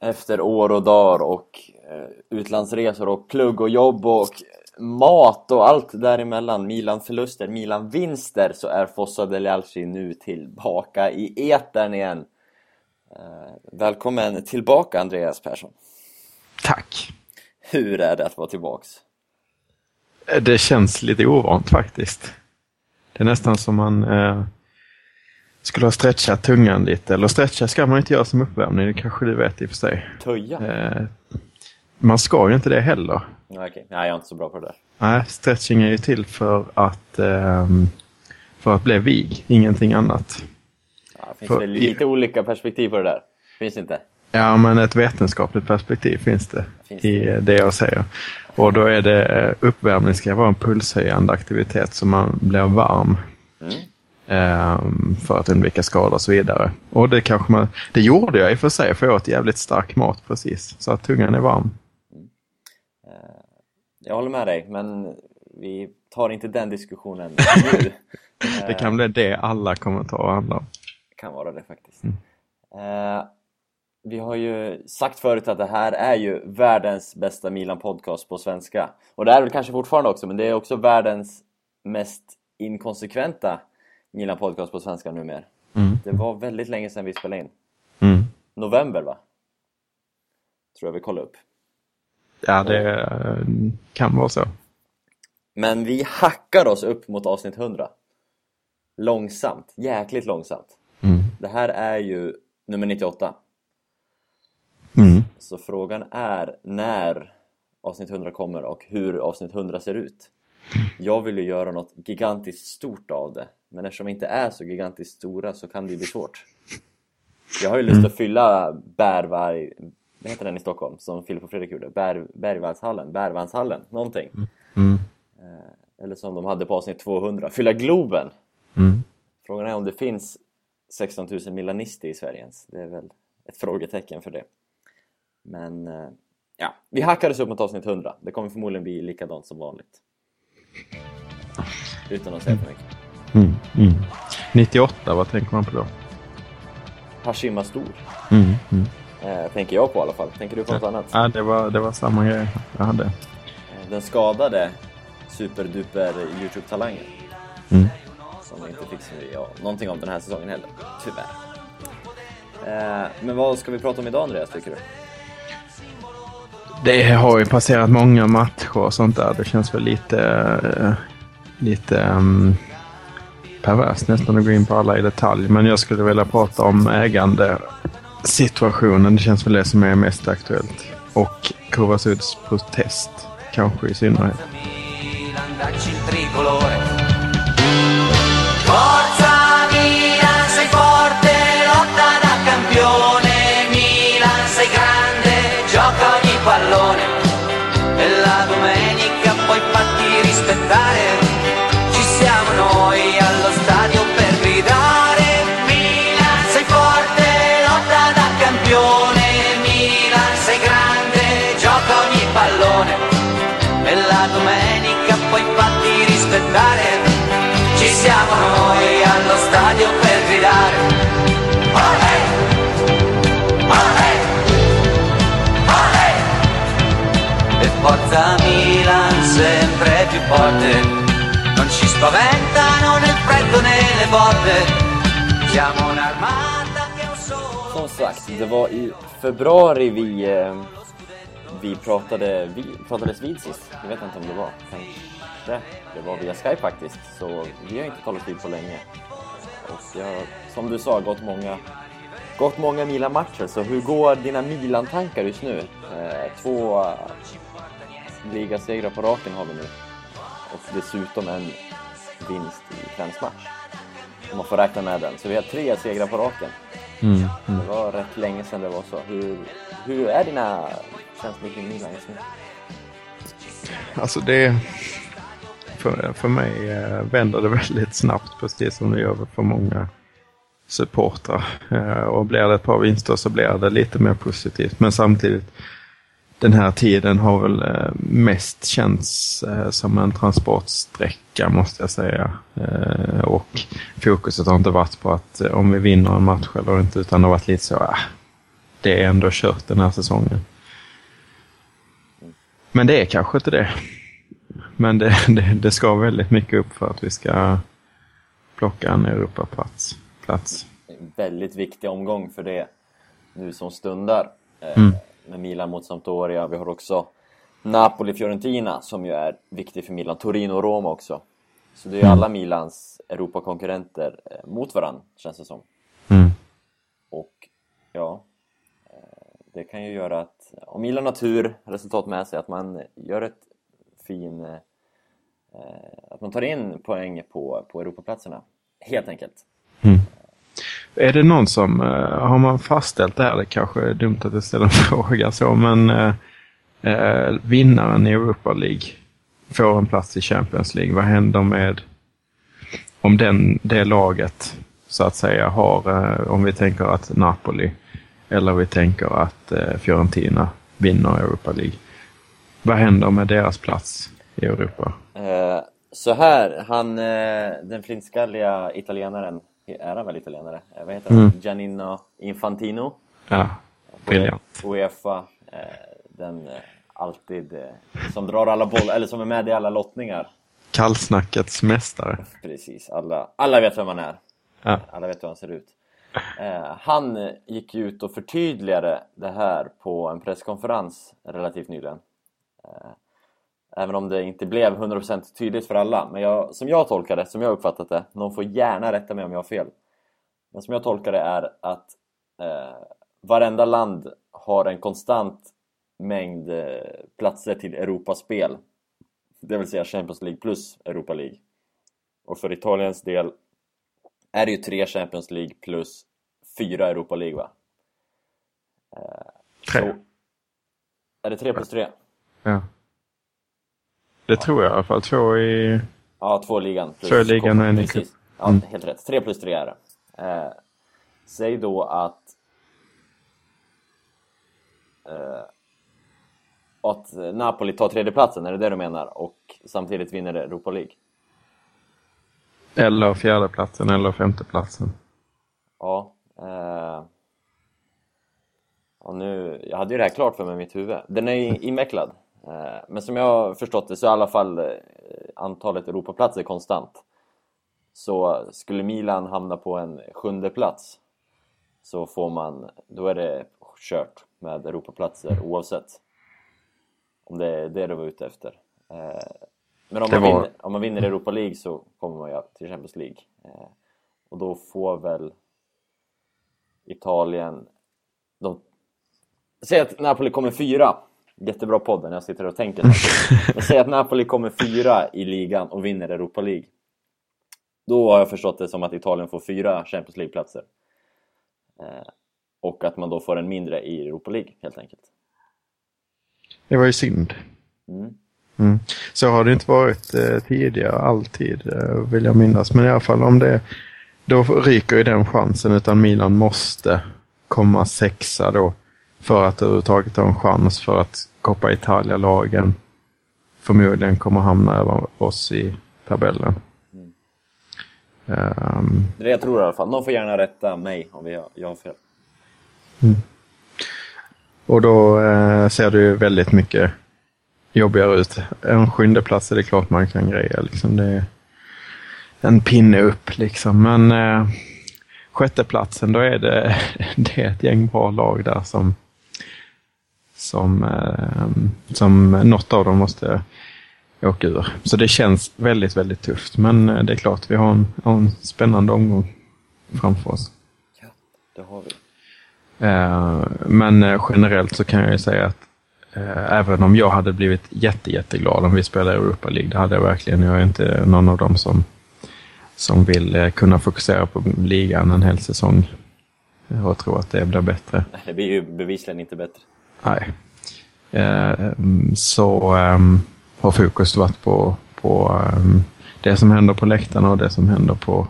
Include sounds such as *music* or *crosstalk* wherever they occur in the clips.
efter år och dagar och eh, utlandsresor och plugg och jobb och mat och allt däremellan, Milan-förluster, Milan-vinster, så är Fossa Delialci nu tillbaka i etern igen. Eh, välkommen tillbaka Andreas Persson. Tack. Hur är det att vara tillbaks? Det känns lite ovant faktiskt. Det är nästan som man eh, skulle ha stretchat tungan lite. Eller stretcha ska man inte göra som uppvärmning, det kanske du vet i och för sig. Töja? Eh, man ska ju inte det heller. Okej, okay. nej jag är inte så bra på det där. Nej, stretching är ju till för att, eh, för att bli vig, ingenting annat. Ja, finns för, det lite i... olika perspektiv på det där? Finns det inte? Ja, men ett vetenskapligt perspektiv finns det, finns det? i det jag säger. Och då är det eh, uppvärmning ska vara en pulshöjande aktivitet så man blir varm. Mm. Um, för att undvika skador och så vidare. Och det kanske man, det gjorde jag i och för sig, för jag åt jävligt stark mat precis. Så att tungan är varm. Uh, jag håller med dig, men vi tar inte den diskussionen nu. *laughs* det kan bli det alla kommentarer handlar om. Det kan vara det faktiskt. Mm. Uh, vi har ju sagt förut att det här är ju världens bästa Milan-podcast på svenska. Och det är väl kanske fortfarande också, men det är också världens mest inkonsekventa Milan-podcast på svenska numera. Mm. Det var väldigt länge sedan vi spelade in. Mm. November va? Tror jag vi kollade upp. Ja, det Och... kan vara så. Men vi hackar oss upp mot avsnitt 100. Långsamt, jäkligt långsamt. Mm. Det här är ju nummer 98. Mm. Så frågan är när avsnitt 100 kommer och hur avsnitt 100 ser ut. Jag vill ju göra något gigantiskt stort av det men eftersom vi inte är så gigantiskt stora så kan det ju bli svårt. Jag har ju lust mm. att fylla Bärvarg, vad heter den i Stockholm som Filip och Fredrik gjorde? Bär, Bergvallshallen, Bärvandshallen, någonting. Mm. mm. Eh, eller som de hade på avsnitt 200, fylla Globen! Mm. Frågan är om det finns 16 000 milanister i Sverige ens. Det är väl ett frågetecken för det. Men eh, ja, vi hackades upp mot avsnitt 100. Det kommer förmodligen bli likadant som vanligt. Utan att säga för mycket. Mm, mm. 98, vad tänker man på då? Hashima Stor. Mm, mm. Eh, tänker jag på i alla fall. Tänker du på något annat? Ja, det var, det var samma grej jag hade. Eh, den skadade superduper Youtube-talangen. Mm. Som inte fick så, ja, någonting av den här säsongen heller, tyvärr. Eh, men vad ska vi prata om idag Andreas, tycker du? Det har ju passerat många matcher och sånt där. Det känns väl lite, uh, lite um, perverst nästan att gå in på alla i detalj. Men jag skulle vilja prata om ägandesituationen. Det känns väl det som är mest aktuellt. Och Kovasuds protest kanske i synnerhet. Sempre più forte, non ci spaventano né il freddo né le botte, siamo un'armata che un solo... Som sagt, det var i februari vi, eh, vi pratade, vi pratades vid sist. Jag vet inte om det var, kanske det var via Skype faktiskt. Så vi har inte talat vid på länge. Och jag, som du sa, gått många gått många Milan-matcher, så hur går dina Milan-tankar just nu? Eh, två ligasegrar på raken har vi nu. Och dessutom en vinst i kvällsmatch. Om man får räkna med den. Så vi har tre segrar på raken. Mm, mm. Det var rätt länge sedan det var så. Hur, hur är dina känslor kring Milan just nu? Alltså det... För, för mig eh, vänder det väldigt snabbt precis som det gör för många supportrar. Eh, och blir det ett par vinster så blir det lite mer positivt. Men samtidigt den här tiden har väl eh, mest känts eh, som en transportsträcka måste jag säga. Eh, och fokuset har inte varit på att om vi vinner en match eller inte utan det har varit lite så, äh, det är ändå kört den här säsongen. Men det är kanske inte det. Men det, *laughs* det, det ska väldigt mycket upp för att vi ska plocka en Europaplats. Plats. En väldigt viktig omgång för det nu som stundar. Mm. Med Milan mot Sampdoria. Vi har också Napoli-Fiorentina som ju är viktig för Milan. Torino och Roma också. Så det är ju Mm. alla Milans Europakonkurrenter eh, mot varandra, känns det som. Mm. Och ja, eh, det kan ju göra att om Milan har tur, resultat med sig, att man gör ett fin... eh, Att man tar in poäng på, på Europaplatserna, helt enkelt. Är det någon som, eh, har man fastställt det här, det kanske är dumt att jag ställer en *laughs* fråga så, men eh, eh, vinnaren i Europa League får en plats i Champions League. Vad händer med om den, det laget så att säga har, eh, om vi tänker att Napoli eller vi tänker att eh, Fiorentina vinner Europa League. Vad händer med deras plats i Europa? Eh, Så här, han, eh, den flintskalliga italienaren, är han väl italienare? Eh, Vad heter han? Mm. Giannino Infantino? Ja, briljant. Uefa, eh, den eh, alltid, eh, som drar alla bollar, eller som är med i alla lottningar. Kallsnackets mästare. Precis, alla, alla vet vem han är. Ja. Alla vet hur han ser ut. Eh, han eh, gick ut och förtydligade det här på en presskonferens relativt nyligen. Eh, även om det inte blev 100% tydligt för alla. Men jag, som jag tolkar det, som jag uppfattat det, någon får gärna rätta mig om jag har fel. Men som jag tolkar det är att eh, varenda land har en konstant mängd eh, platser till Europaspel. Det vill säga Champions League plus Europa League. Och för Italiens del är det ju tre Champions League plus fyra Europa League va? Tre. Så, är det tre plus tre? Ja. Det tror jag i alla fall. Två i... Ja, två i ligan. Två i ligan och en i cup. Ja, Mm. helt rätt. Tre plus tre är det. Eh, säg då att... Eh, att Napoli tar tredjeplatsen, är det det du menar? Och samtidigt vinner Europa League? Eller fjärdeplatsen eller femteplatsen. Ja. Eh, ja nu, jag hade ju det här klart för mig i mitt huvud. Den är ju *laughs* invecklad. Eh, men som jag har förstått det så är i alla fall eh, antalet Europaplatser konstant. Så skulle Milan hamna på en sjunde plats så får man, då är det kört med Europaplatser oavsett. Om det är det du var ute efter. Eh, men om man, var- vinner, om man vinner Europa League så kommer man ju till Champions League. Och då får väl Italien... De... Säg att Napoli kommer fyra. Jättebra podd när jag sitter och tänker. *laughs* Men säg att Napoli kommer fyra i ligan och vinner Europa League. Då har jag förstått det som att Italien får fyra Champions League-platser. Eh, och att man då får en mindre i Europa League, helt enkelt. Det var ju synd. Mm. Mm. Så har det inte varit eh, tidigare, alltid, eh, vill jag minnas. Men i alla fall om det, då ryker ju den chansen. Utan Milan måste komma sexa då. För att överhuvudtaget ha en chans för att Coppa Italia-lagen förmodligen kommer hamna över oss i tabellen. Mm. Ehm, Det är det jag tror i alla fall. Någon får gärna rätta mig om jag har fel. Och då eh, ser det ju väldigt mycket jobbigare ut. En sjunde plats är det klart man kan greja. Liksom. Det är en pinne upp liksom. Men eh, sjätteplatsen, då är det, *laughs* det är ett gäng bra lag där som, som, eh, som något av dem måste åka ur. Så det känns väldigt, väldigt tufft. Men eh, det är klart, vi har en, en spännande omgång framför oss. Ja, det har vi. Eh, Men generellt så kan jag ju säga att även om jag hade blivit jätte, jätteglad om vi spelade Europa League, det hade jag verkligen. Jag är inte någon av dem som, som vill kunna fokusera på ligan en hel säsong och tro att det blir bättre. Nej, Det blir ju bevisligen inte bättre. Nej. Eh, mm, Så ehm, har fokus varit på, på ehm, det som händer på läktarna och det som händer på,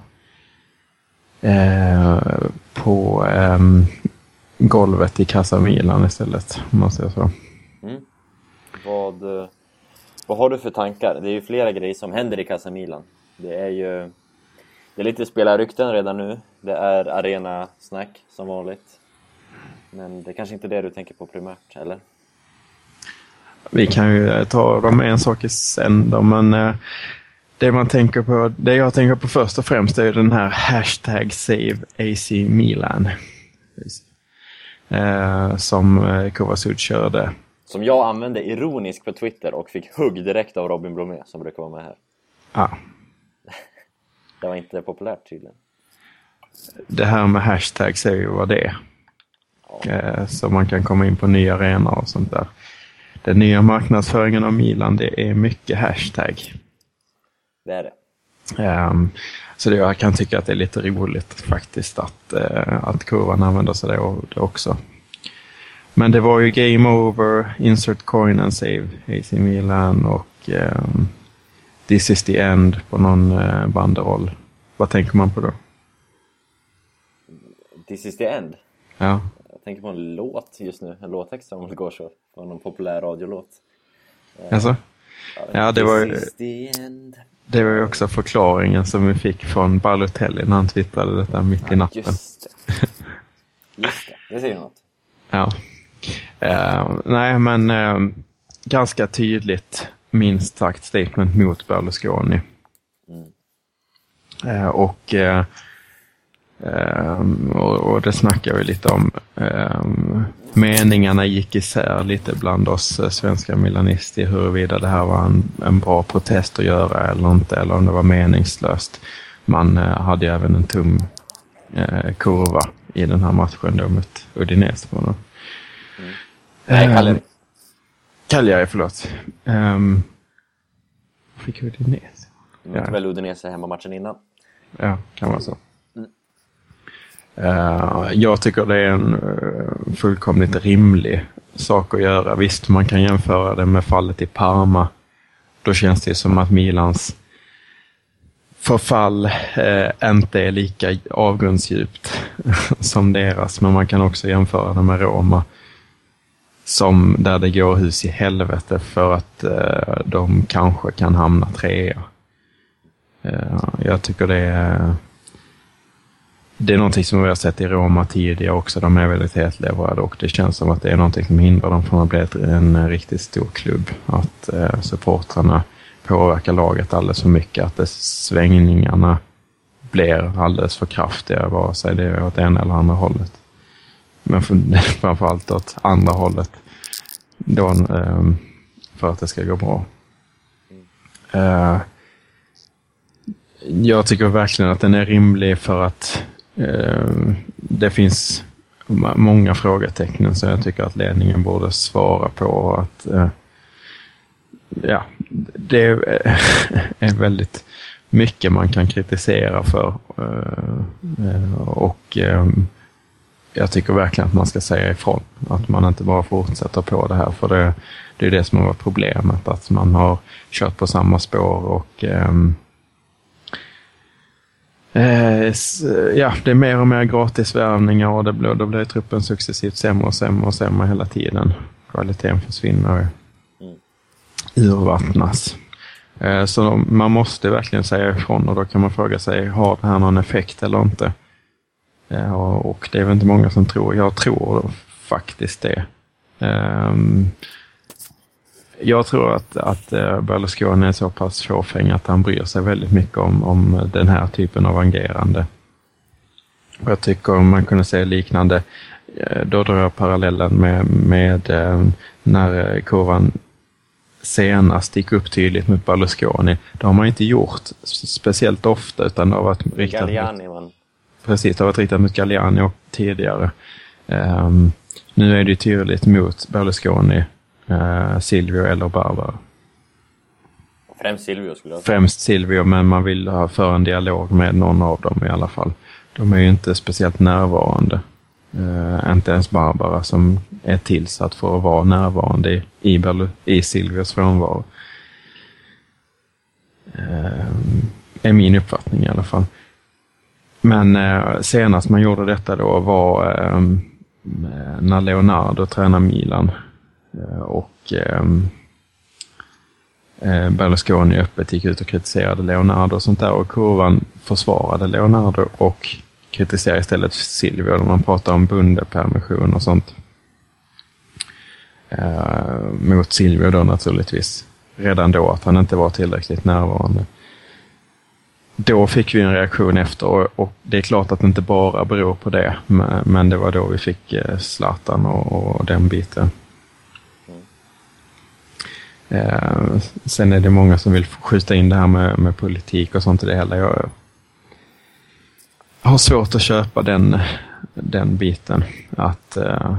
eh, på ehm, golvet i Casa Milan istället, om man säger så. Mm. Vad, eh, vad har du för tankar? Det är ju flera grejer som händer i Casa Milan. Det är ju det är lite spelarrykten redan nu. Det är arenasnack som vanligt. Men det är kanske inte är det du tänker på primärt, eller? Vi kan ju eh, ta dem en sak i sänder, men eh, det man tänker på, det jag tänker på först och främst är den här hashtag save AC Milan. Eh, som Kovacic körde. Som jag använde ironiskt på Twitter och fick hugg direkt av Robin Blomé som brukar vara med här. Ja, *laughs* Det var inte populärt tydligen. det här med hashtags är ju vad det är. Eh, så man kan komma in på nya arenor och sånt där. Den nya marknadsföringen av Milan, det är mycket hashtag. Det är det. Ehm, så det, jag kan tycka att det är lite roligt faktiskt att, eh, att kurvan använder sig av det också. Men det var ju Game Over, Insert Coin and Save, AC Milan och ehm, This is the End på någon eh, banderoll. Vad tänker man på då? This is the end. Ja, Jag tänker på en låt just nu, en låttext som går så. På någon populär radiolåt. alltså? Ja, det var. Det var ju också förklaringen som vi fick från Balotelli när han twittrade detta mitt i natten. Just det. Just det, det säger något. *laughs* Ja. Eh, nej, men eh, ganska tydligt minst sagt statement mot Berlusconi. Eh, och, eh, och, och det snackar vi lite om. Eh, meningarna gick isär lite bland oss eh, svenska milanister huruvida det här var en, en bra protest att göra eller inte, eller om det var meningslöst. Man eh, hade ju även en tum eh, kurva i den här matchen då mot Udinese. På något. Nej, Ehm, Kalle. Cagliari, förlåt. Um, fick Udinese? Mötte väl Udinese hemmamatchen innan. Ja, kan vara så. Eh, jag tycker det är en eh, fullkomligt rimlig sak att göra. Visst, man kan jämföra det med fallet i Parma. Då känns det som att Milans förfall eh, inte är lika avgrundsdjupt *laughs* som deras. Men man kan också jämföra det med Roma. Som där det går hus i helvete för att eh, de kanske kan hamna trea. Eh, jag tycker det är det är någonting som vi har sett i Roma tidigare också. De är väldigt hetlevrade och det känns som att det är någonting som hindrar dem från att bli en riktigt stor klubb. Att eh, supportrarna påverkar laget alldeles för mycket. Att det, svängningarna blir alldeles för kraftiga, vare sig det är åt ena eller andra hållet. Men för, *laughs* framförallt åt andra hållet. Då, eh, för att det ska gå bra. Eh, jag tycker verkligen att den är rimlig för att Ehm, det finns många frågetecken som jag tycker att ledningen borde svara på. Att, eh, ja, det eh, *laughs* är, väldigt mycket man kan kritisera för. Eh, och ehm, jag tycker verkligen att man ska säga ifrån. Att man inte bara fortsätter på det här. För det, det är det som har varit problemet. Att man har kört på samma spår och ehm, Eh, ja, det är mer och mer gratisvärvningar och det blir, då blir truppen successivt sämre och sämre och sämre hela tiden. Kvaliteten försvinner. Urvattnas. Eh, så de, man måste verkligen säga ifrån och då kan man fråga sig, har det här någon effekt eller inte? Eh, och, och det är väl inte många som tror, jag tror faktiskt det. Ehm, jag tror att, att eh, Berlusconi är så pass fåfäng att han bryr sig väldigt mycket om, om den här typen av agerande. Och jag tycker om man kunde se liknande, eh, då drar jag parallellen med, med eh, när kurvan senast gick upp tydligt mot Berlusconi. Det har man inte gjort speciellt ofta utan det har varit riktat mot Galliani man. Precis, det har varit riktat mot Galliani och tidigare. Ehm, nu är det tydligt mot Berlusconi, Silvio eller Barbara. Främst Silvio skulle jag säga. Främst Silvio, men man vill ha för en dialog med någon av dem i alla fall. De är ju inte speciellt närvarande. Eh, inte ens Barbara som är tillsatt för att vara närvarande i, i, Berlu- i Silvios frånvaro. Eh, är min uppfattning i alla fall. Men eh, senast man gjorde detta då var eh, när Leonardo tränade Milan. Eh, och ehm, eh, Berlusconi öppet gick ut och kritiserade Leonardo och sånt där och kurvan försvarade Leonardo och kritiserade istället Silvio när man pratar om bundepermission och sånt. Eh, mot Silvio då naturligtvis. Redan då att han inte var tillräckligt närvarande. Då fick vi en reaktion efter och, det är klart att det inte bara beror på det. Men, det var då vi fick eh, Zlatan och, och den biten. Eh, sen är det många som vill skjuta in det här med, med politik och sånt i det hela. Jag har svårt att köpa den, den biten. Att, eh,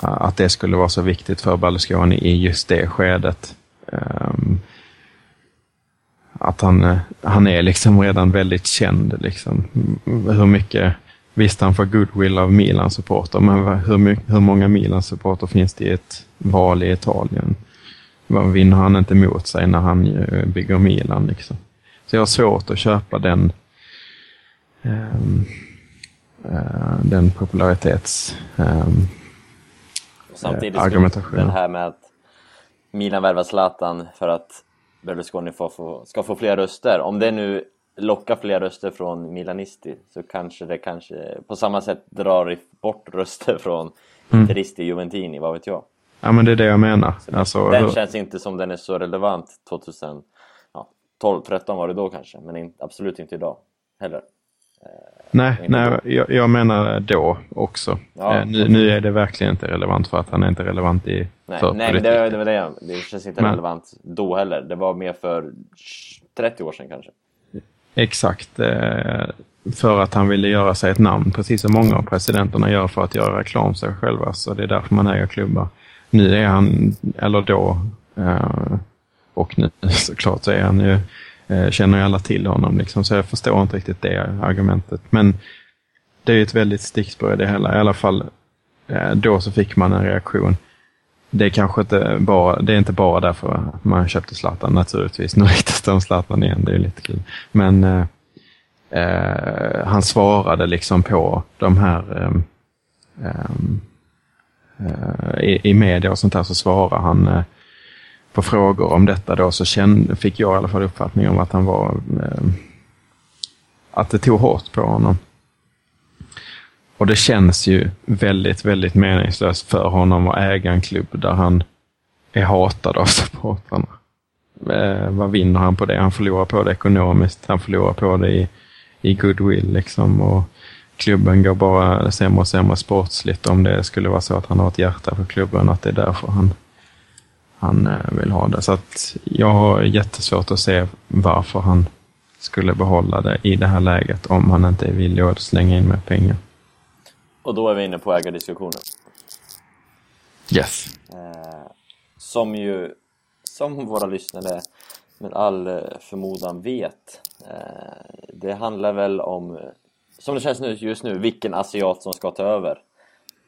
att det skulle vara så viktigt för Berlusconi i just det skedet. Eh, att han, han är liksom redan väldigt känd. Liksom. Hur mycket Visst, han får goodwill av Milan-supporter, men hur, hur många Milan-supporter finns det i ett val i Italien? Vad vinner han inte mot sig när han eh, bygger Milan? Liksom. Så jag har svårt att köpa den, um, uh, den popularitets um, Samtidigt argumentationen. det här med att Milan värvar Zlatan för att Berlusconi får, få, ska få fler röster. Om det nu lockar fler röster från Milanisti så kanske det kanske på samma sätt drar bort röster från mm. Interisti, Juventini, vad vet jag. Ja, men det är det jag menar. Alltså, den hur... känns inte som den är så relevant 2012, ja, 13 var det då kanske, men in, absolut inte idag heller. Eh, nej, nej jag, jag, menar då också. Ja, eh, nu, nu, är det verkligen inte relevant för att han är inte relevant i Nej, för nej det, det var det. Det känns inte men... relevant då heller. Det var mer för 30 år sedan kanske. Exakt. Eh, för att han ville göra sig ett namn, precis som många av presidenterna gör för att göra reklam sig själva. Så det är därför man äger klubbar nu är han, eller då, eh, och nu *laughs* såklart så är han ju, eh, känner ju alla till honom liksom, så jag förstår inte riktigt det argumentet. Men det är ju ett väldigt stickspår i det hela. I alla fall eh, då så fick man en reaktion. Det är kanske inte bara, det är inte bara därför man köpte Zlatan naturligtvis. Nu riktas det om Zlatan igen, det är lite kul. Men eh, eh, han svarade liksom på de här eh, Eh, Eh, i, i media och sånt där så svarar han eh, på frågor om detta då så kände, fick jag i alla fall uppfattning om att han var eh, att det tog hårt på honom. Och det känns ju väldigt, väldigt meningslöst för honom att äga en klubb där han är hatad av *laughs* supportrarna. Eh, vad vinner han på det? Han förlorar på det ekonomiskt, han förlorar på det i, i goodwill liksom. Och klubben går bara sämre och sämre sportsligt om det skulle vara så att han har ett hjärta för klubben, att det är därför han, han eh, vill ha det. Så att jag har jättesvårt att se varför han skulle behålla det i det här läget om han inte är villig att slänga in mer pengar. Och då är vi inne på ägardiskussionen. Yes. Eh, som ju, som våra lyssnare med all eh, förmodan vet, eh, det handlar väl om som det känns nu, just nu, vilken asiat som ska ta över.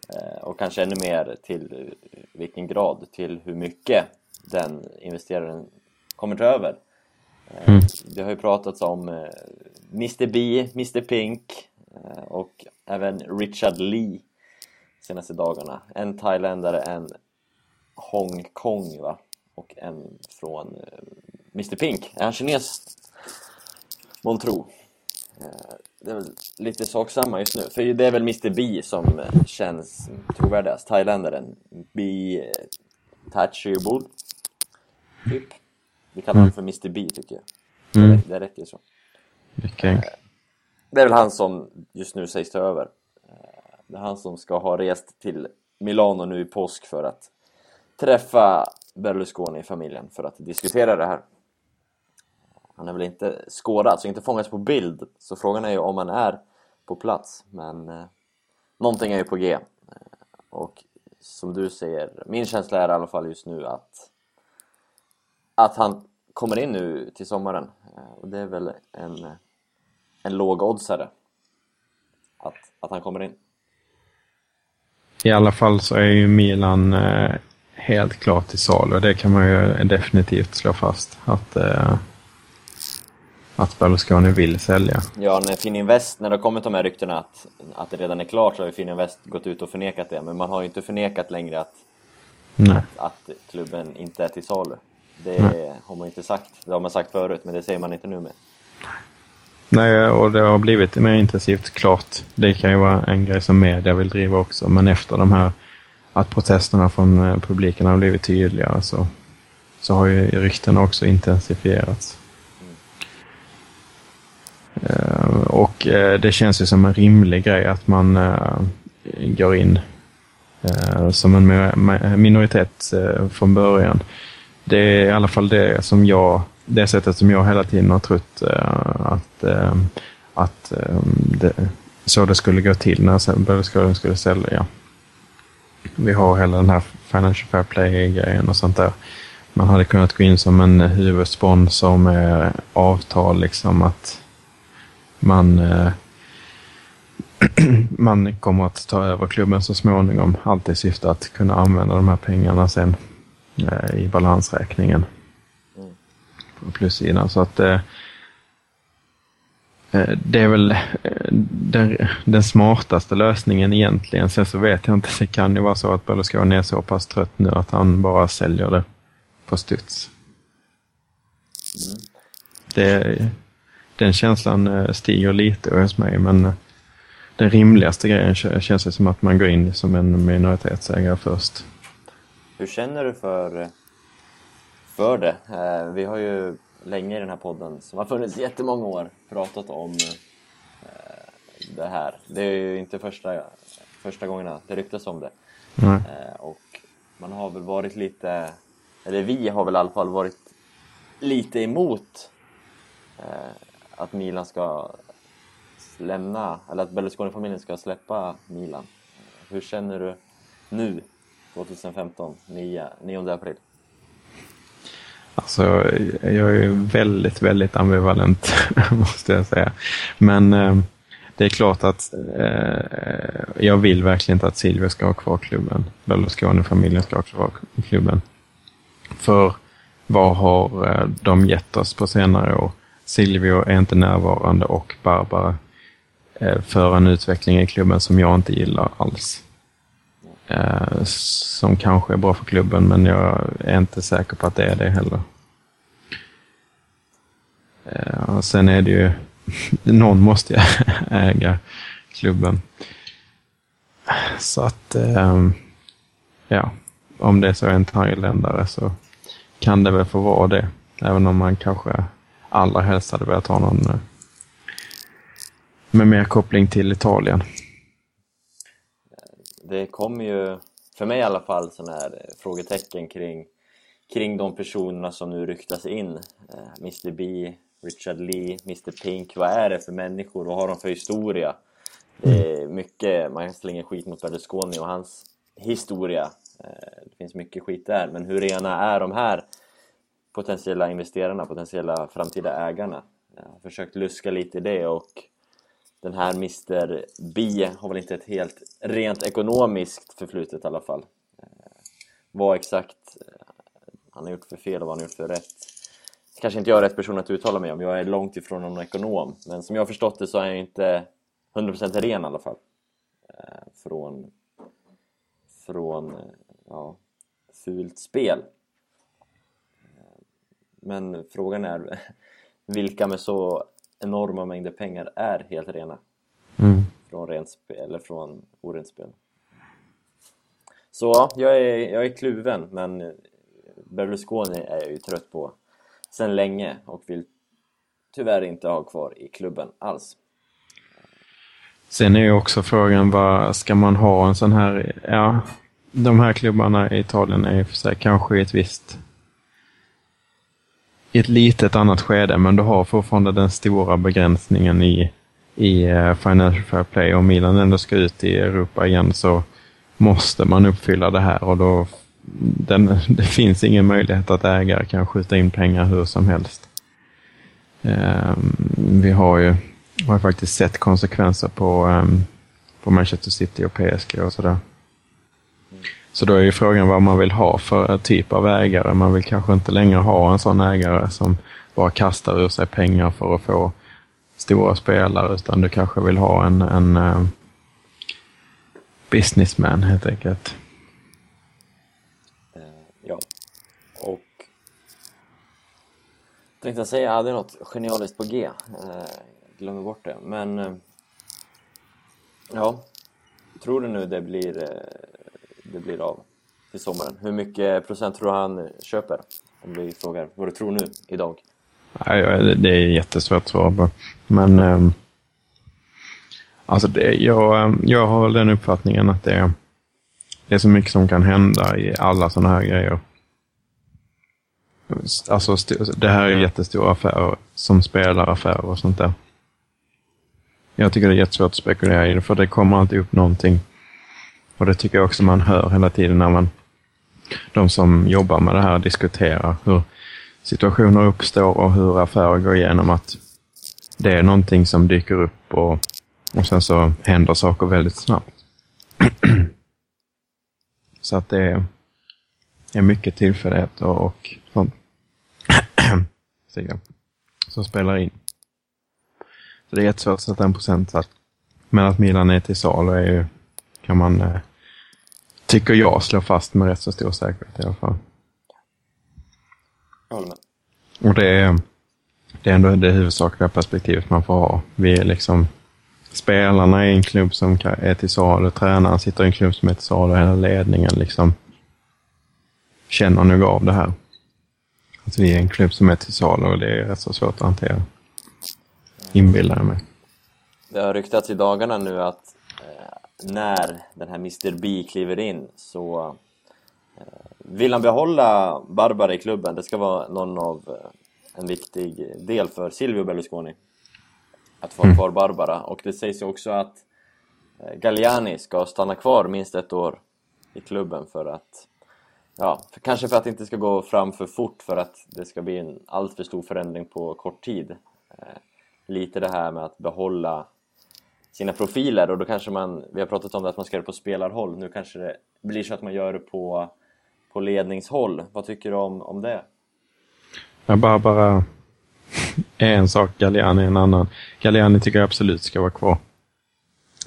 Eh, och kanske ännu mer till vilken grad, till hur mycket den investeraren kommer ta över. Eh, mm. Det har ju pratats om eh, Mr B, Mr Pink eh, och även Richard Lee senaste dagarna. En thailändare, en Hongkong va? Och en från eh, Mr Pink. Är han kines? Månntro. Eh, det är väl lite sak samma just nu, för det är väl Mr B som eh, känns trovärdigast, thailändaren B Tachibul typ. Vi kallar honom mm. för Mr B tycker jag. Mm. det, det räcker så. Okay. Eh, Det är väl han som just nu sägs ta över. Det är han som ska ha rest till Milano nu i påsk för att träffa Berlusconi-familjen för att diskutera det här han är väl inte skådad, så inte fångats på bild så frågan är ju om han är på plats men eh, någonting är ju på G eh, och som du säger, min känsla är i alla fall just nu att att han kommer in nu till sommaren eh, och det är väl en, en låg oddsare att, att han kommer in i alla fall så är ju Milan eh, helt klart i salu. Det kan man ju definitivt slå fast. Att eh, att Berlusconi vill sälja. Ja, när Fininvest, när det har kommit de här ryktena att, att det redan är klart så har ju Fininvest gått ut och förnekat det. Men man har ju inte förnekat längre att, att, att, klubben inte är till salu. Det Nej. har man inte sagt. Det har man sagt förut, men det säger man inte nu med. Nej, och det har blivit mer intensivt, klart. Det kan ju vara en grej som media vill driva också, men efter de här att protesterna från eh, publiken har blivit tydligare så, så har ju ryktena också intensifierats. Eh, och eh, det känns ju som en rimlig grej att man eh, går in som en minoritet från början. Det är i alla fall det som jag det sättet som jag hela tiden har trott att, att det, så det skulle gå till när Berlusconi skulle sälja. Vi har hela den här Financial Fair Play-grejen och sånt där. Man hade kunnat gå in som en huvudsponsor med avtal liksom att man uh, *clears throat* man kommer att ta över klubben så småningom. Allt i syfte att kunna använda de här pengarna sen i balansräkningen på plussidan. Så att eh, eh, det är väl eh, den, den, smartaste lösningen egentligen. Sen så vet jag inte, det kan ju vara så att Berlusconi är så pass trött nu att han bara säljer det på studs. Det, den känslan stiger lite hos mig men den rimligaste grejen känns det som att man går in som en minoritetsägare först. Hur känner du för för det. Eh, vi har ju länge i den här podden, som har funnits jättemånga år, pratat om eh, det här. Det är ju inte första, första gångerna det ryktas om det. Mm. Och man har väl varit lite, eller vi har väl i alla fall varit lite emot att Milan ska lämna, eller att Berlusconi-familjen ska släppa Milan. Hur känner du nu, 2015, 9, 9 april? Alltså, jag är väldigt, väldigt ambivalent, *laughs* måste jag säga. Men eh, det är klart att eh, jag vill verkligen inte att Silvio ska ha kvar klubben. Berlusconi-familjen ska ha kvar klubben. För vad har eh, de gett oss på senare år? Silvio är inte närvarande och Barbara eh, för en utveckling i klubben som jag inte gillar alls. Eh, som kanske är bra för klubben, men jag är inte säker på att det är det heller. Eh, sen är det ju, *laughs* någon måste ju *laughs* äga klubben. Så att, ehm, ja, om det är så en thailändare så kan det väl få vara det. Även om man kanske allra helst hade velat ha någon med mer koppling till Italien det kommer ju, för mig i alla fall, sådana här frågetecken kring, kring de personerna som nu ryktas in. Eh, Mr B, Richard Lee, Mr Pink. Vad är det för människor? Vad har de för historia? Det är mycket, man slänger skit mot Berlusconi och hans historia. Eh, det finns mycket skit där, men hur rena är de här potentiella investerarna, potentiella framtida ägarna? Jag har försökt luska lite i det och den här Mr B har väl inte ett helt rent ekonomiskt förflutet i alla fall. Eh, vad exakt eh, han har gjort för fel och vad han har gjort för rätt. Kanske inte jag är rätt person att uttala mig om, jag är långt ifrån någon ekonom. Men som jag har förstått det så är han ju inte 100% ren i alla fall. Eh, från från ja, fult spel men frågan är *laughs* vilka med så enorma mängder pengar är helt rena mm. från rent spel, eller från orent spel. Så jag är, jag är kluven, men Berlusconi är jag ju trött på sen länge och vill tyvärr inte ha kvar i klubben alls. Sen är ju också frågan, vad ska man ha en sån här, ja, de här klubbarna i Italien är för sig kanske i ett visst i ett litet annat skede, men du har fortfarande den stora begränsningen i, i eh, Financial Fair Play. Om Milan ändå ska ut i Europa igen så måste man uppfylla det här och då den, *laughs* det finns ingen möjlighet att ägare kan skjuta in pengar hur som helst. Um, vi har ju har faktiskt sett konsekvenser på, um, på Manchester City och PSG och sådär. Så då är ju frågan vad man vill ha för typ av ägare. Man vill kanske inte längre ha en sån ägare som bara kastar ur sig pengar för att få stora spelare, utan du kanske vill ha en, en uh, businessman helt enkelt. Eh, ja, och tänkte jag säga, jag hade något genialiskt på G. Jag glömmer bort det. Men ja, tror du nu det blir, eh, det blir av till sommaren? Hur mycket procent tror han köper? Om vi frågar vad du tror nu, idag. Nej, det är jättesvårt att svara på. Men um, alltså det, jag, jag har den uppfattningen att det är, det är så mycket som kan hända i alla sådana här grejer. Alltså det här är jättestora affärer som spelaraffärer och sånt där. Jag tycker det är jättesvårt att spekulera i det, för det kommer alltid upp någonting. Och det tycker jag också man hör hela tiden när man, de som jobbar med det här diskuterar hur situationer uppstår och hur affärer går igenom. Att det är någonting som dyker upp och, och sen så händer saker väldigt snabbt. *clears throat* så att det är, mycket tillfälligheter och sånt *clears throat* som spelar in. Så det är jättesvårt att sätta en procentsats. Men att Milan är till salu är ju, kan man, eh, tycker jag, slå fast med rätt så stor säkerhet i alla fall. Och det är, det är ändå det huvudsakliga perspektivet man får ha. Vi är liksom, spelarna i en klubb som är till salu, tränaren sitter i en klubb som är till salu, hela ledningen liksom känner nog av det här. Att vi är en klubb som är till salu och det är rätt så svårt att hantera. Inbillar jag mig. Det har ryktats i dagarna nu att när den här Mr B kliver in så eh, vill han behålla Barbara i klubben. Det ska vara någon av eh, en viktig del för Silvio Berlusconi att få mm. kvar Barbara och det sägs ju också att eh, Galliani ska stanna kvar minst ett år i klubben för att Ja, för, kanske för att det inte ska gå fram för fort för att det ska bli en alltför stor förändring på kort tid. Eh, lite det här med att behålla sina profiler och då kanske man, vi har pratat om det att man ska göra det på spelarhåll, nu kanske det blir så att man gör det på, på ledningshåll. Vad tycker du om, om det? Jag bara, bara en sak, Galliani en annan. Galliani tycker jag absolut ska vara kvar.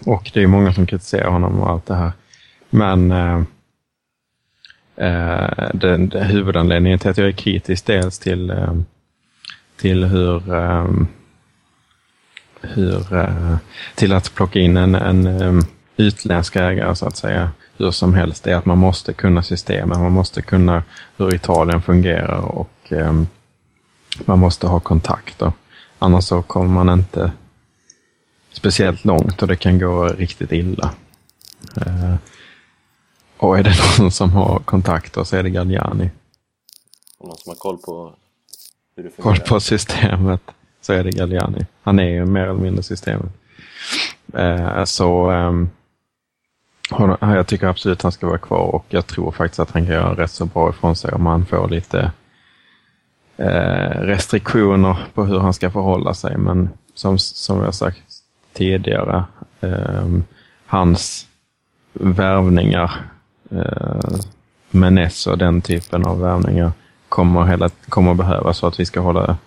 Och det är många som kritiserar honom och allt det här. Men eh, eh, den, den huvudanledningen till att jag är kritisk dels till, eh, till hur, eh, hur eh, till att plocka in en, en utländsk ägare så att säga hur som helst är att man måste kunna systemet, man måste kunna hur Italien fungerar och man måste ha kontakter. Annars så kommer man inte speciellt långt och det kan gå riktigt illa. Uh, och är det *laughs* någon som har kontakter så är det Galliani. Och någon som har koll på hur det fungerar. Koll på systemet så är det Galliani. Han är ju mer eller mindre systemet. Eh, så eh, jag tycker absolut att han ska vara kvar och jag tror faktiskt att han kan göra rätt så bra ifrån sig om han får lite eh, restriktioner på hur han ska förhålla sig. Men som, som jag sagt tidigare, eh, hans värvningar eh, Menes och den typen av värvningar kommer, hela, kommer behövas för att vi ska hålla,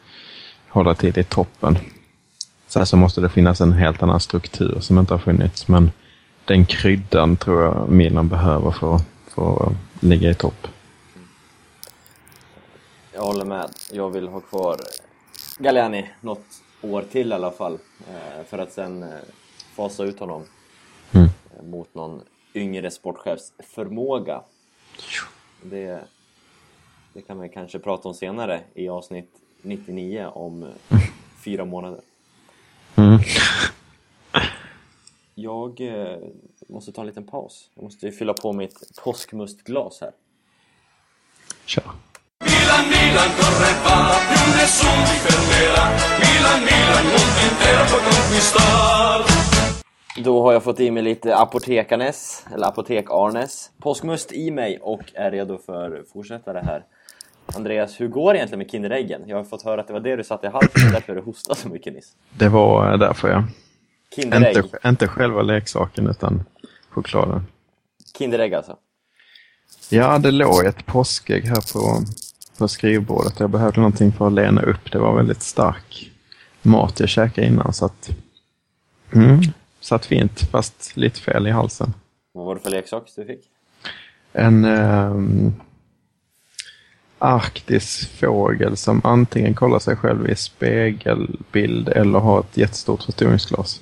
hålla till i toppen. Sen så måste det finnas en helt annan struktur som inte har funnits, men den kryddan tror jag Milan behöver för, för att ligga i topp. Jag håller med. Jag vill ha kvar Galliani något år till i alla fall, eh, för att sen eh, fasa ut honom mm. Eh, mot någon yngre sportchefs förmåga. Det, det kan vi kanske prata om senare i avsnitt 99 om fyra månader. Mm. Jag eh, måste ta en liten paus. Jag måste fylla på mitt påskmustglas här. Kör. Milan, Milan, corre va, più nessuno ti fermerà. Milan, Milan, mondo intero può conquistar. Då har jag fått i mig lite apotekarnes, eller apotek-Arnes, påskmust i mig och är redo för att fortsätta det här. Andreas, hur går det egentligen med Kinderäggen? Jag har fått höra att det var det du satte i halsen, därför du hostade så mycket nyss. Det var därför ja. Kinderägg? Inte, inte själva leksaken utan chokladen. Kinderägg alltså? Ja, det låg ett påskägg här på, på skrivbordet. Jag behövde någonting för att lena upp. Det var väldigt stark mat jag käkade innan så att... Mm, Satt fint, fast lite fel i halsen. Vad var det för leksak du fick? En... Um, arktisk fågel som antingen kollar sig själv i spegelbild eller har ett jättestort förstoringsglas.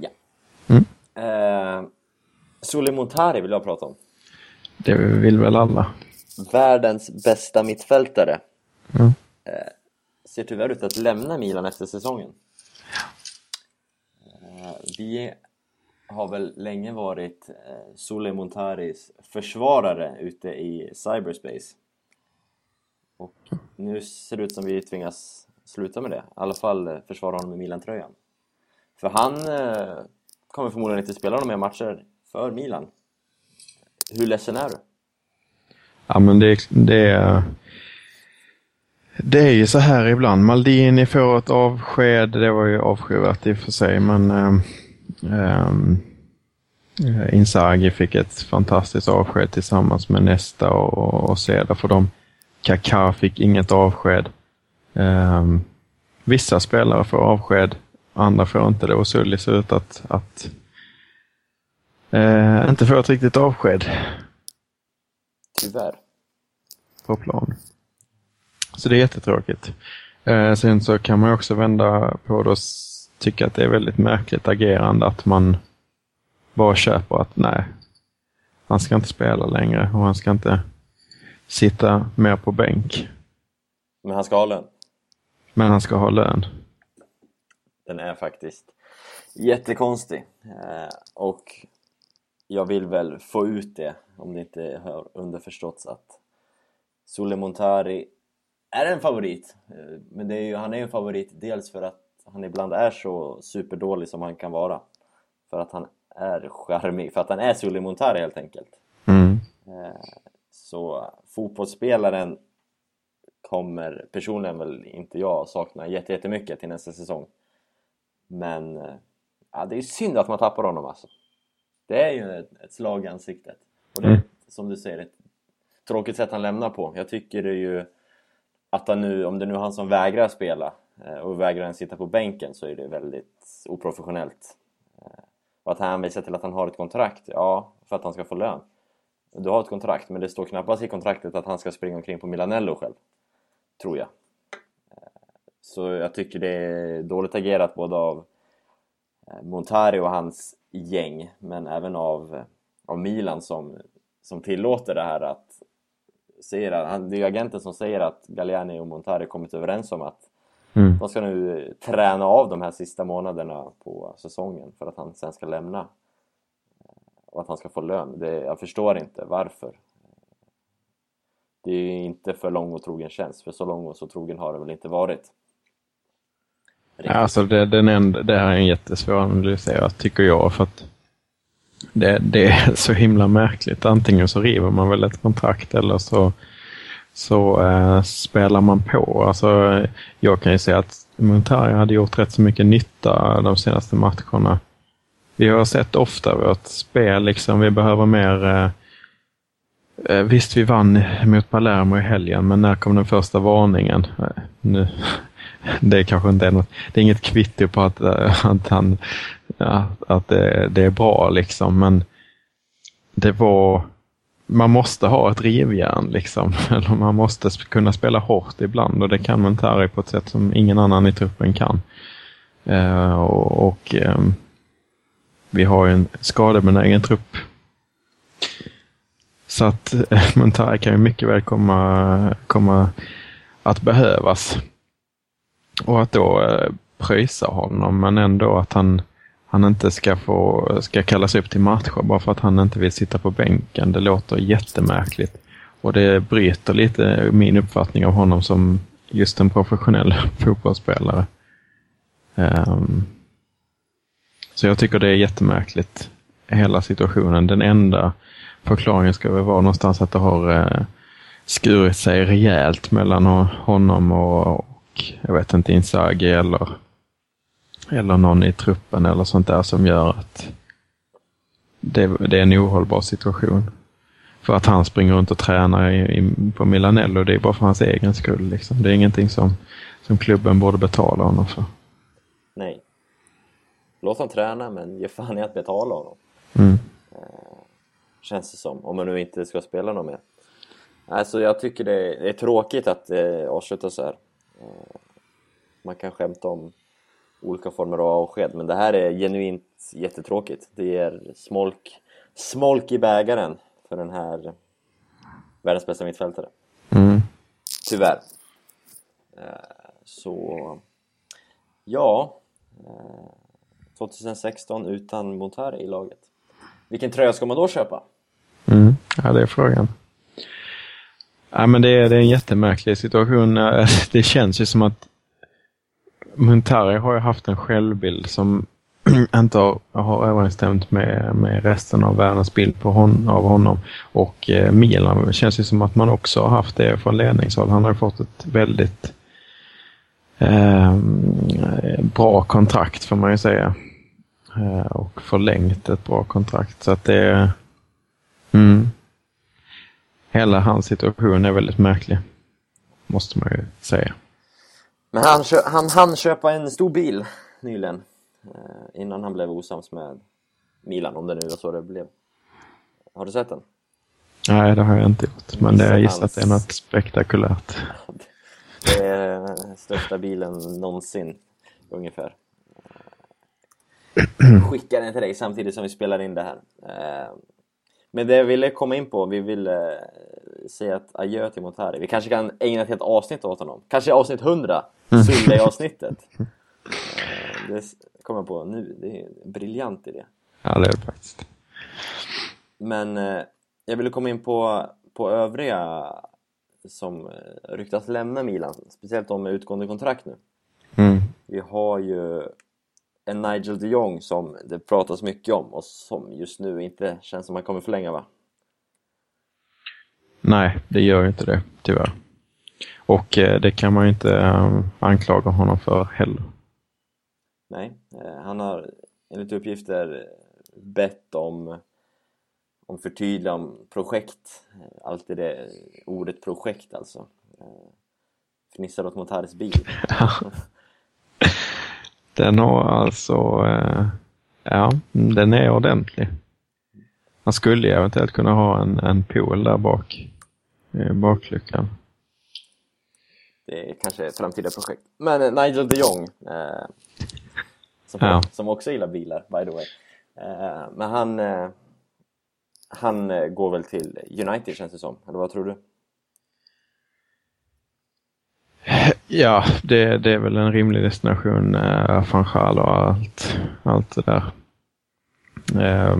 Ja. Mm. Eh, Sule Montari vill jag prata om. Det vill väl alla. Världens bästa mittfältare. Mm. Eh, ser tyvärr ut att lämna Milan efter säsongen. Eh, vi har väl länge varit eh, Sole Montaris försvarare ute i cyberspace. Och nu ser det ut som vi tvingas sluta med det. I alla fall eh, försvara honom med Milan-tröjan. För han eh, kommer förmodligen inte spela några mer matcher för Milan. Hur ledsen är du? Ja, men det, det, är, det är ju så här ibland. Maldini får ett avsked. Det var ju avskyvärt i och för sig, men Eh, um, Inzaghi fick ett fantastiskt avsked tillsammans med Nesta och, och Seda för dem. Kaká fick inget avsked. Um, vissa spelare får avsked, andra får inte det och Sully ser ut att, att uh, inte få ett riktigt avsked. Tyvärr. På plan. Så det är jättetråkigt. Eh, sen så kan man också vända på det tycka att det är väldigt märkligt agerande att man bara köper att nej, han ska inte spela längre och han ska inte sitta mer på bänk. Men han ska ha lön. Men han ska ha lön. Den är faktiskt jättekonstig. Eh, och jag vill väl få ut det, om det inte har underförståtts att Sule Montari är en favorit. Eh, men det är ju, han är ju en favorit dels för att han ibland är så superdålig som han kan vara. För att han är charmig, för att han är Sule Montari helt enkelt. Mm. Eh, så fotbollsspelaren kommer personligen väl inte jag sakna jättemycket till nästa säsong. Men eh, ja, det är synd att man tappar honom alltså. Det är ju ett, ett slag i ansiktet. Och det är, Mm. som du säger, ett tråkigt sätt han lämnar på. Jag tycker det är ju att han nu, om det nu är han som vägrar spela Eh, och vägrar ens sitta på bänken så är det väldigt oprofessionellt. Eh, och att han hänvisar till att han har ett kontrakt, ja, för att han ska få lön. Du har ett kontrakt, men det står knappast i kontraktet att han ska springa omkring på Milanello själv. Tror jag. Eh, så jag tycker det är dåligt agerat både av Montari och hans gäng, men även av, av Milan som, som tillåter det här att säger han, det är ju agenten som säger att Galliani och Montari kommit överens om att Mm. de ska nu träna av de här sista månaderna på säsongen för att han sen ska lämna. Eh, Och att han ska få lön. Det, jag förstår inte varför. Det är ju inte för lång och trogen tjänst, för så lång och så trogen har det väl inte varit. Alltså det, den enda, det här är en jättesvår analysera tycker jag för att det, det är så himla märkligt. Antingen så river man väl ett kontrakt eller så, så eh, spelar man på. Alltså, jag kan ju säga att Montari hade gjort rätt så mycket nytta de senaste matcherna. Vi har sett ofta vårt spel, liksom, vi behöver mer eh, eh Visst, vi vann mot Palermo i helgen, men när kom den första varningen? Eh, Nu, *laughs* det är kanske inte är något, det är inget kvitto på att, eh, att, han, ja, att det, det är bra liksom, men det var, man måste ha ett rivjärn liksom, *laughs* eller man måste kunna spela hårt ibland och det kan Montari på ett sätt som ingen annan i truppen kan. Eh, och och ehm, vi har ju en skadebenägen trupp. Så att *laughs* eh, Montari kan ju mycket väl komma, komma att behövas. Och att då eh, pröjsa honom, men ändå att han, han inte ska, få, ska kallas upp till matcher bara för att han inte vill sitta på bänken. Det låter jättemärkligt. Och det bryter lite min uppfattning av honom som just en professionell *laughs* fotbollsspelare. Um, så jag tycker det är jättemärkligt, hela situationen. Den enda förklaringen ska väl vara någonstans att det har uh, skurit sig rejält mellan honom och, och jag vet inte, Inzaghi eller, eller någon i truppen eller sånt där som gör att det, det är en ohållbar situation. För att han springer runt och tränar i, i, på Milanello, det är bara för hans egen skull. Liksom. Det är ingenting som, som klubben borde betala honom för. Nej. Låt han träna, men ge fan i att betala honom. Mm. Känns det som, om man nu inte ska spela någon mer. Alltså jag tycker det är, tråkigt att det eh, avslutas så här. Eh, man kan skämta om olika former av avsked, men det här är genuint jättetråkigt. Det är smolk, smolk i bägaren för den här världens bästa mittfältare. Mm. Tyvärr. Eh, så, ja. 2016 utan Montari i laget. Vilken tröja ska man då köpa? Mm. Ja, det är frågan. Ja, men det, är, det är en jättemärklig situation. *laughs* Det känns ju som att Muntari har ju haft en självbild som *clears throat* inte har, har överensstämt med, med resten av världens bild på hon, av honom. Och eh, Milan det känns ju som att man också har haft det från ledningshåll. Han har ju fått ett väldigt eh, bra kontrakt får man ju säga. Eh, och förlängt ett bra kontrakt. Så att det mm, Hela hans situation är väldigt märklig. Måste man ju säga. Men han, han hann köpa en stor bil nyligen. Eh, innan han blev osams med Milan, om det nu var så det blev. Har du sett den? Nej, det har jag inte gjort. Men jag gissar att det är något spektakulärt. *laughs* Det är största bilen någonsin, ungefär. *clears throat* Skickar den till dig samtidigt som vi spelar in det här. Eh, men det jag ville komma in på, vi ville säga att adjö till Montari. Vi kanske kan ägna ett helt avsnitt åt honom. Kanske avsnitt 100, Sulle-avsnittet. *laughs* Eh, det kommer jag på nu, det är en briljant idé. Ja, det är det faktiskt. Men eh, jag ville komma in på, på övriga som ryktas lämna Milan, speciellt de med utgående kontrakt nu. Mm. Vi har ju en Nigel de Jong som det pratas mycket om och som just nu inte känns som han kommer förlänga va? Nej, det gör inte det tyvärr. Och eh, det kan man ju inte eh, anklaga honom för heller. Nej, eh, han har enligt uppgifter bett om, om förtydligande om projekt. Alltid det ordet projekt alltså. Fnissar åt Montares bil. *laughs* *laughs* Den har alltså, eh, ja, den är ordentlig. Man skulle eventuellt kunna ha en, en pool där bak, i bakluckan. Det är kanske ett framtida projekt. Men eh, Nigel de Jong, eh, som, ja. som också gillar bilar by the way. Eh, men han, eh, han eh, går väl till United känns det som, eller vad tror du? Ja, det, det är väl en rimlig destination. Eh, Fanchal och allt, allt det där. Eh,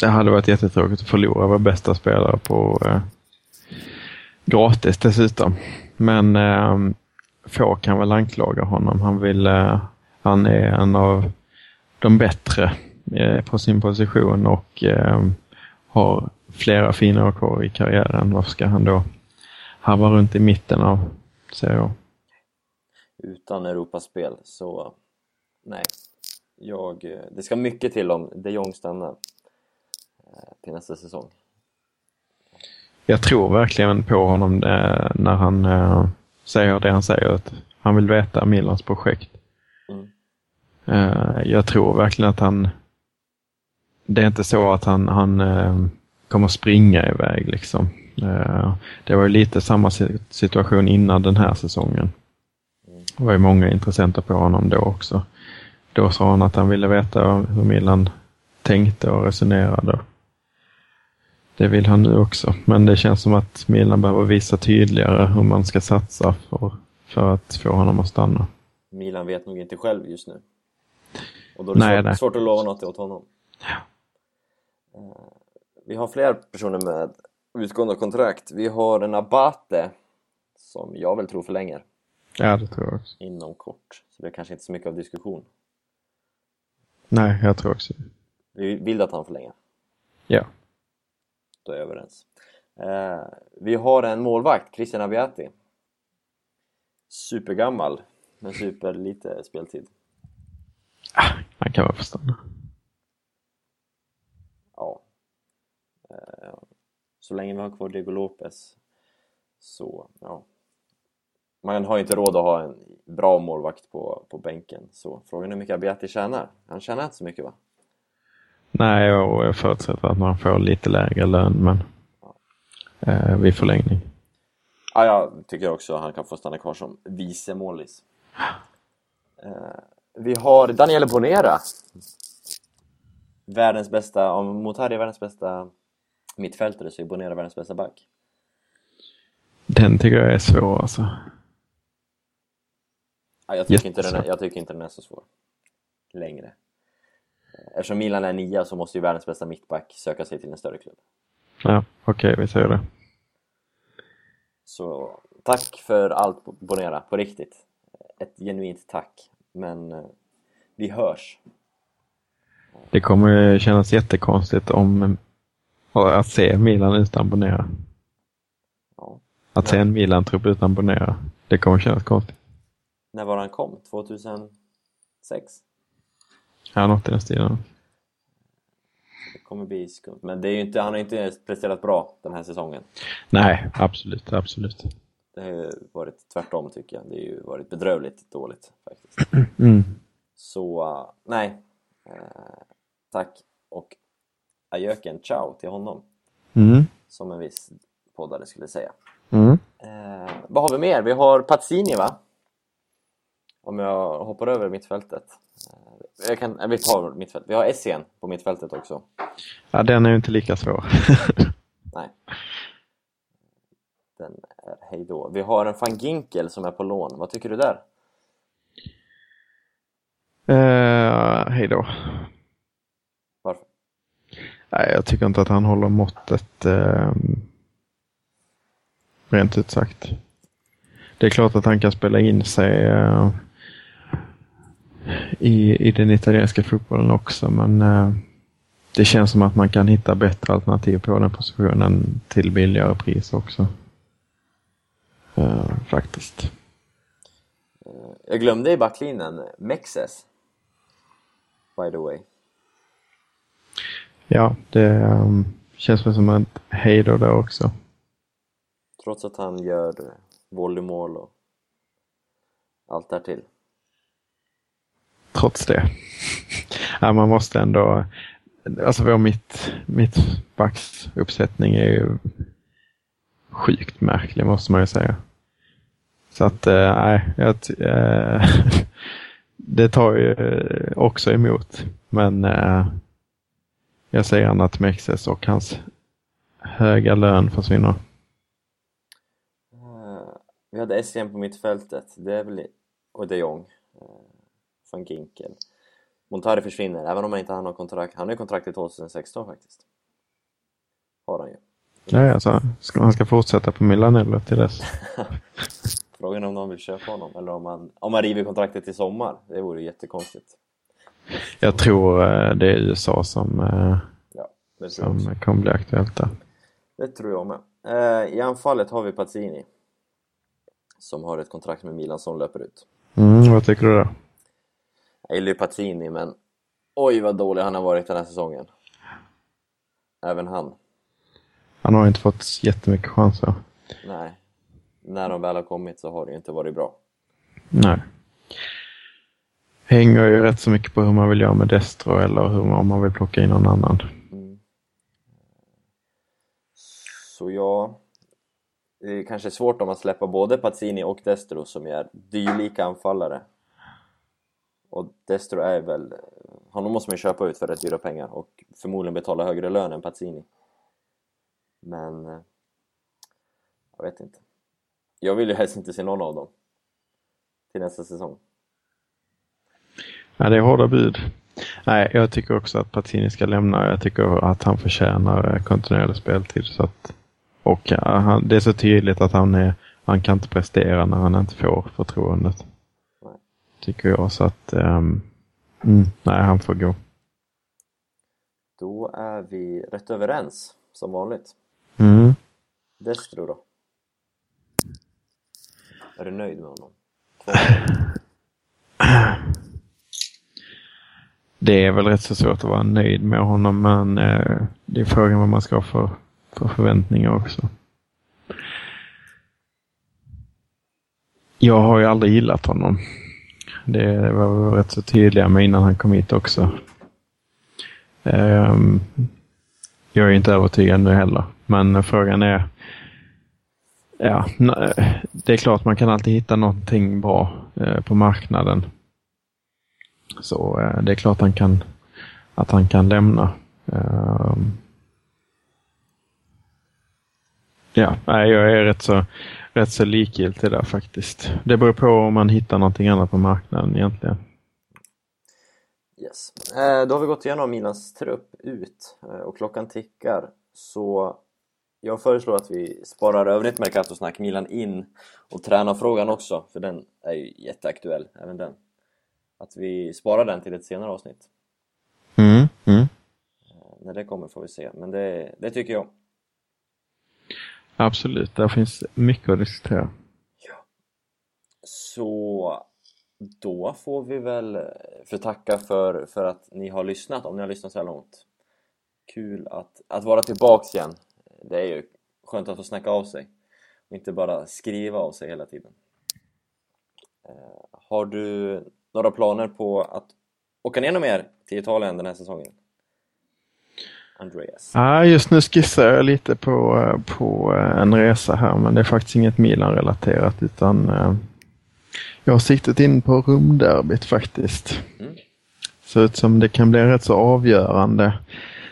det hade varit jättetråkigt att förlora vår bästa spelare på eh, gratis dessutom. Men eh, få kan väl anklaga honom. Han, vill, eh, han är en av de bättre eh, på sin position och ehm, har flera fina år kvar i karriären. Varför ska han då harva runt i mitten av säger jag. Utan Europaspel så nej. Jag, det ska mycket till om de Jong stannar eh, till nästa säsong. Jag tror verkligen på honom eh, när han säger det han säger. Att han vill veta Milans projekt. Mm. Jag tror verkligen att han... Det är inte så att han, han kommer springa iväg liksom. Eh, det var ju lite samma situation innan den här säsongen. Det var ju många intressenter på honom då också. Då sa han att han ville veta hur Milan tänkte och resonerade. Det vill han nu också, men det känns som att Milan behöver visa tydligare hur man ska satsa för, för att få honom att stanna. Milan vet nog inte själv just nu. Och då är det nej, svårt, nej. svårt att lova något åt honom. Ja. Eh, vi har fler personer med utgående kontrakt. Vi har en Abate som jag väl tror förlänger. Ja, det tror jag också. Inom kort. Så det är kanske inte så mycket av diskussion. Nej, jag tror också Vi vill att han förlänger? Ja. Då är jag överens. Eh, vi har en målvakt, Christian Abiati. Supergammal, men superlite speltid. Ah, han kan väl få stanna. Ja. Eh, så länge vi har kvar Diego Lopez så, ja. Man har ju inte råd att ha en bra målvakt på, på bänken. Så frågan är hur mycket Abiati tjänar. Han tjänar inte så mycket va? Nej, och jag förutsätter att man får lite lägre lön men ja. eh, vid förlängning. Ja, jag tycker också han kan få stanna kvar som vice målis. Eh, vi har Daniele Bonera. Världens bästa, om Motari är världens bästa mittfältare så är Bonera världens bästa back. Den tycker jag är svår alltså. Ja, jag, tycker inte den är, jag tycker inte den är så svår. Längre. Eftersom Milan är nia så måste ju världens bästa mittback söka sig till en större klubb. Ja, okej, vi säger det. Så tack för allt Bonera, på riktigt. Ett genuint tack. Men eh, vi hörs. Det kommer kännas jättekonstigt om att se Milan utan Bonera. Ja. Att se en Milan-trupp utan Bonera. Det kommer kännas konstigt. När var han kom? 2006? Ja, något i den stilen. Det kommer bli skumt. Men det är ju inte, han har inte presterat bra den här säsongen. Nej, absolut, absolut. Det har ju varit tvärtom tycker jag. Det har ju varit bedrövligt dåligt faktiskt. Mm. Så uh, nej. Eh, tack och ajöken ciao till honom. Mm. Som en viss poddare skulle säga. Mm. Eh, vad har vi mer? Vi har Pazzini va? Om jag hoppar över mittfältet. Eh, jag kan, eh, vi tar mittfältet. Vi har Essien på mittfältet också. Ja, den är ju inte lika svår. *laughs* Nej. Den är hejdå. Vi har en van Ginkel som är på lån. Vad tycker du där? uh, hej då. Varför? Nej, jag tycker inte att han håller måttet. Eh, rent ut sagt. Det är klart att han kan spela in sig eh, i, i den italienska fotbollen också, men eh, det känns som att man kan hitta bättre alternativ på den positionen till billigare pris också. Eh, faktiskt. Eh, jag glömde i backlinjen Mexes. By the way. Ja, det um, känns väl som ett hejdå där också. Trots att han gör volleymål och allt därtill. Trots det. *laughs* ja, man måste ändå... Alltså vår mitt, mittbacksuppsättning är ju sjukt märklig måste man ju säga. Så att, eh, nej, t- eh, *laughs* det tar ju också emot. Men eh, jag säger gärna att Mexes och hans höga lön försvinner. Eh, Vi hade Essien på mittfältet. Det är väl... Och de Jong. Uh, van Ginkel. Montari försvinner, även om han inte har något kontrakt. Han har ju kontrakt till 2016 faktiskt. Har han ju. Ja, alltså, ska, han ska fortsätta på Milanello till dess. *laughs* Frågan är om någon vill köpa honom eller om man, om man river kontraktet i sommar. Det vore jättekonstigt. Jag tror eh, det är USA som, eh, Ja, som kommer bli aktuellt där. Det tror jag med. Eh, I anfallet har vi Pazzini. Som har ett kontrakt med Milan som löper ut. Mm, vad tycker du då? Jag gillar ju Pazzini men oj vad dålig han har varit den här säsongen. Även han. Han har inte fått jättemycket chanser. Nej. När de väl har kommit så har det ju inte varit bra. Nej. Hänger ju rätt så mycket på hur man vill göra med Destro eller hur, om man vill plocka in någon annan. Mm. Så ja, det är kanske svårt om att släppa både Pazzini och Destro som är dylika anfallare. Och Destro är väl, honom måste man ju köpa ut för rätt dyra pengar och förmodligen betala högre lön än Pazzini. Men, eh, jag vet inte. Jag vill ju helst inte se någon av dem till nästa säsong. Ja, det är hårda bud. Nej, jag tycker också att Patini ska lämna. Jag tycker att han förtjänar eh, kontinuerlig speltid. Så att, och han, det är så tydligt att han, är, han kan inte prestera när han inte får förtroendet. Tycker jag. Så att, ehm, mm, nej, han får gå. Då är vi rätt överens, som vanligt. Mm. Destro då? Är du nöjd med honom? *clears throat* Det är väl rätt så svårt att vara nöjd med honom, men eh, det är frågan vad man ska ha för, för förväntningar också. Jag har ju aldrig gillat honom. Det var vi rätt så tydliga med innan han kom hit också. Ehm, jag är inte övertygad nu heller, Men frågan är, ja, det är klart man kan alltid hitta någonting bra eh, på marknaden. Så eh, det är klart han kan, att han kan lämna. Eh, ja, jag är rätt så, rätt så likgiltig där faktiskt. Det beror på om man hittar någonting annat på marknaden egentligen. Yes. Eh, då har vi gått igenom Milans trupp ut eh, och klockan tickar. Så jag föreslår att vi sparar övrigt Mercato-snack, Milan in och tränarfrågan också, för den är ju jätteaktuell, även den. Att vi sparar den till ett senare avsnitt. Mm, mm. Eh, när det kommer får vi se, men det, det tycker jag. Absolut, där finns mycket att diskutera. Ja. Så då får vi väl förtacka för, för att ni har lyssnat, om ni har lyssnat så här långt. Kul att, att vara tillbaks igen det är ju skönt att få snacka av sig och inte bara skriva av sig hela tiden. Eh, har du några planer på att åka ner mer till Italien den här säsongen? Andreas? Ja, just nu skissar jag lite på, på en resa här men det är faktiskt inget Milan-relaterat utan eh, jag har siktat in på rumderbyt faktiskt. Mm. Ser ut som det kan bli rätt så avgörande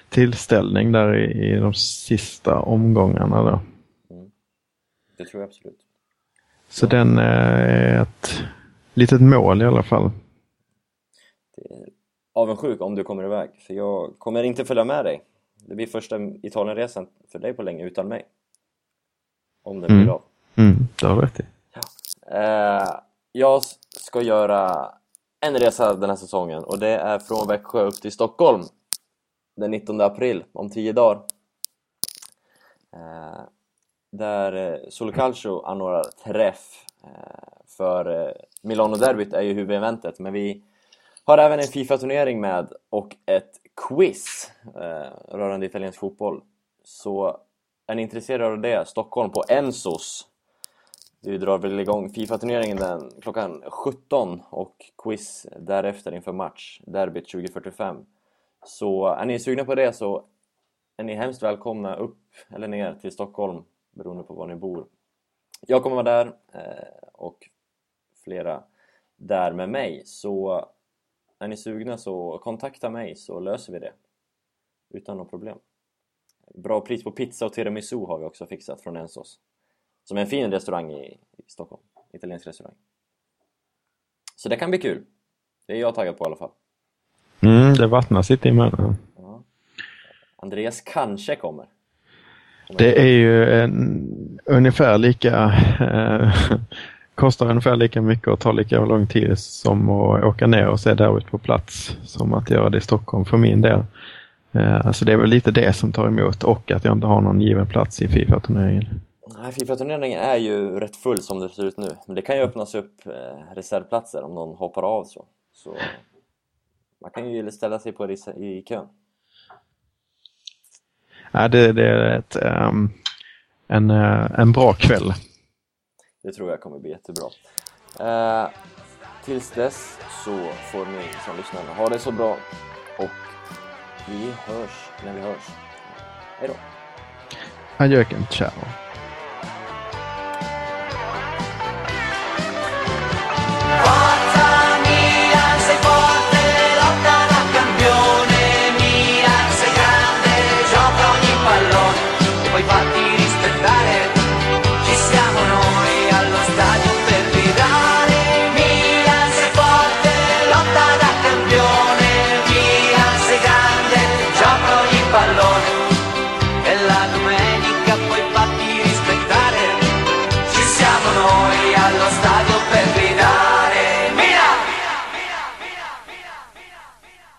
tillställning där i, i de sista omgångarna. Då. Mm. Det tror jag absolut. Så ja. den är ett litet mål i alla fall. Avundsjuk om du kommer iväg, för jag kommer inte följa med dig. Det blir första Italienresan för dig på länge utan mig. Om det blir mm. av. Mm, det har du rätt i. Ja. Eh, jag ska göra en resa den här säsongen och det är från Växjö upp till Stockholm den 19 april, om 10 dagar. Eh, där eh, Solo Calcio anordnar träff Eh, för eh, Milano-derbyt är ju huvudeventet, men vi har även en Fifa-turnering med och ett quiz eh, rörande italiensk fotboll. Så är ni intresserade av det, Stockholm på Ensos vi drar väl igång Fifa-turneringen den klockan 17 och quiz därefter inför match, derbyt 2045 så är ni sugna på det så är ni hemskt välkomna upp eller ner till Stockholm beroende på var ni bor. Jag kommer vara där eh, och flera där med mig så är ni sugna så kontakta mig så löser vi det utan något problem. Bra pris på pizza och tiramisu har vi också fixat från Ensos som är en fin restaurang i, i Stockholm, italiensk restaurang. Så det kan bli kul. Det är jag taggad på i alla fall. Mm, det vattnas lite i munnen. Ja. Andreas kanske kommer. Det är ju en, ungefär lika eh, *laughs* kostar ungefär lika mycket och tar lika lång tid som att åka ner och se derbyt på plats som att göra det i Stockholm för min del. Eh, så alltså det är väl lite det som tar emot och att jag inte har någon given plats i Fifa-turneringen. Nej, Fifa-turneringen är ju rätt full som det ser ut nu. Men det kan ju öppnas upp eh, reservplatser om någon hoppar av så. så man kan ju ställa sig på i kön. Ja, det, det är ett, um, en, uh, en bra kväll. Det tror jag kommer bli jättebra. Uh, tills dess så får ni som lyssnar ha det så bra och vi hörs när vi hörs. Hej då! Adjöken, ciao!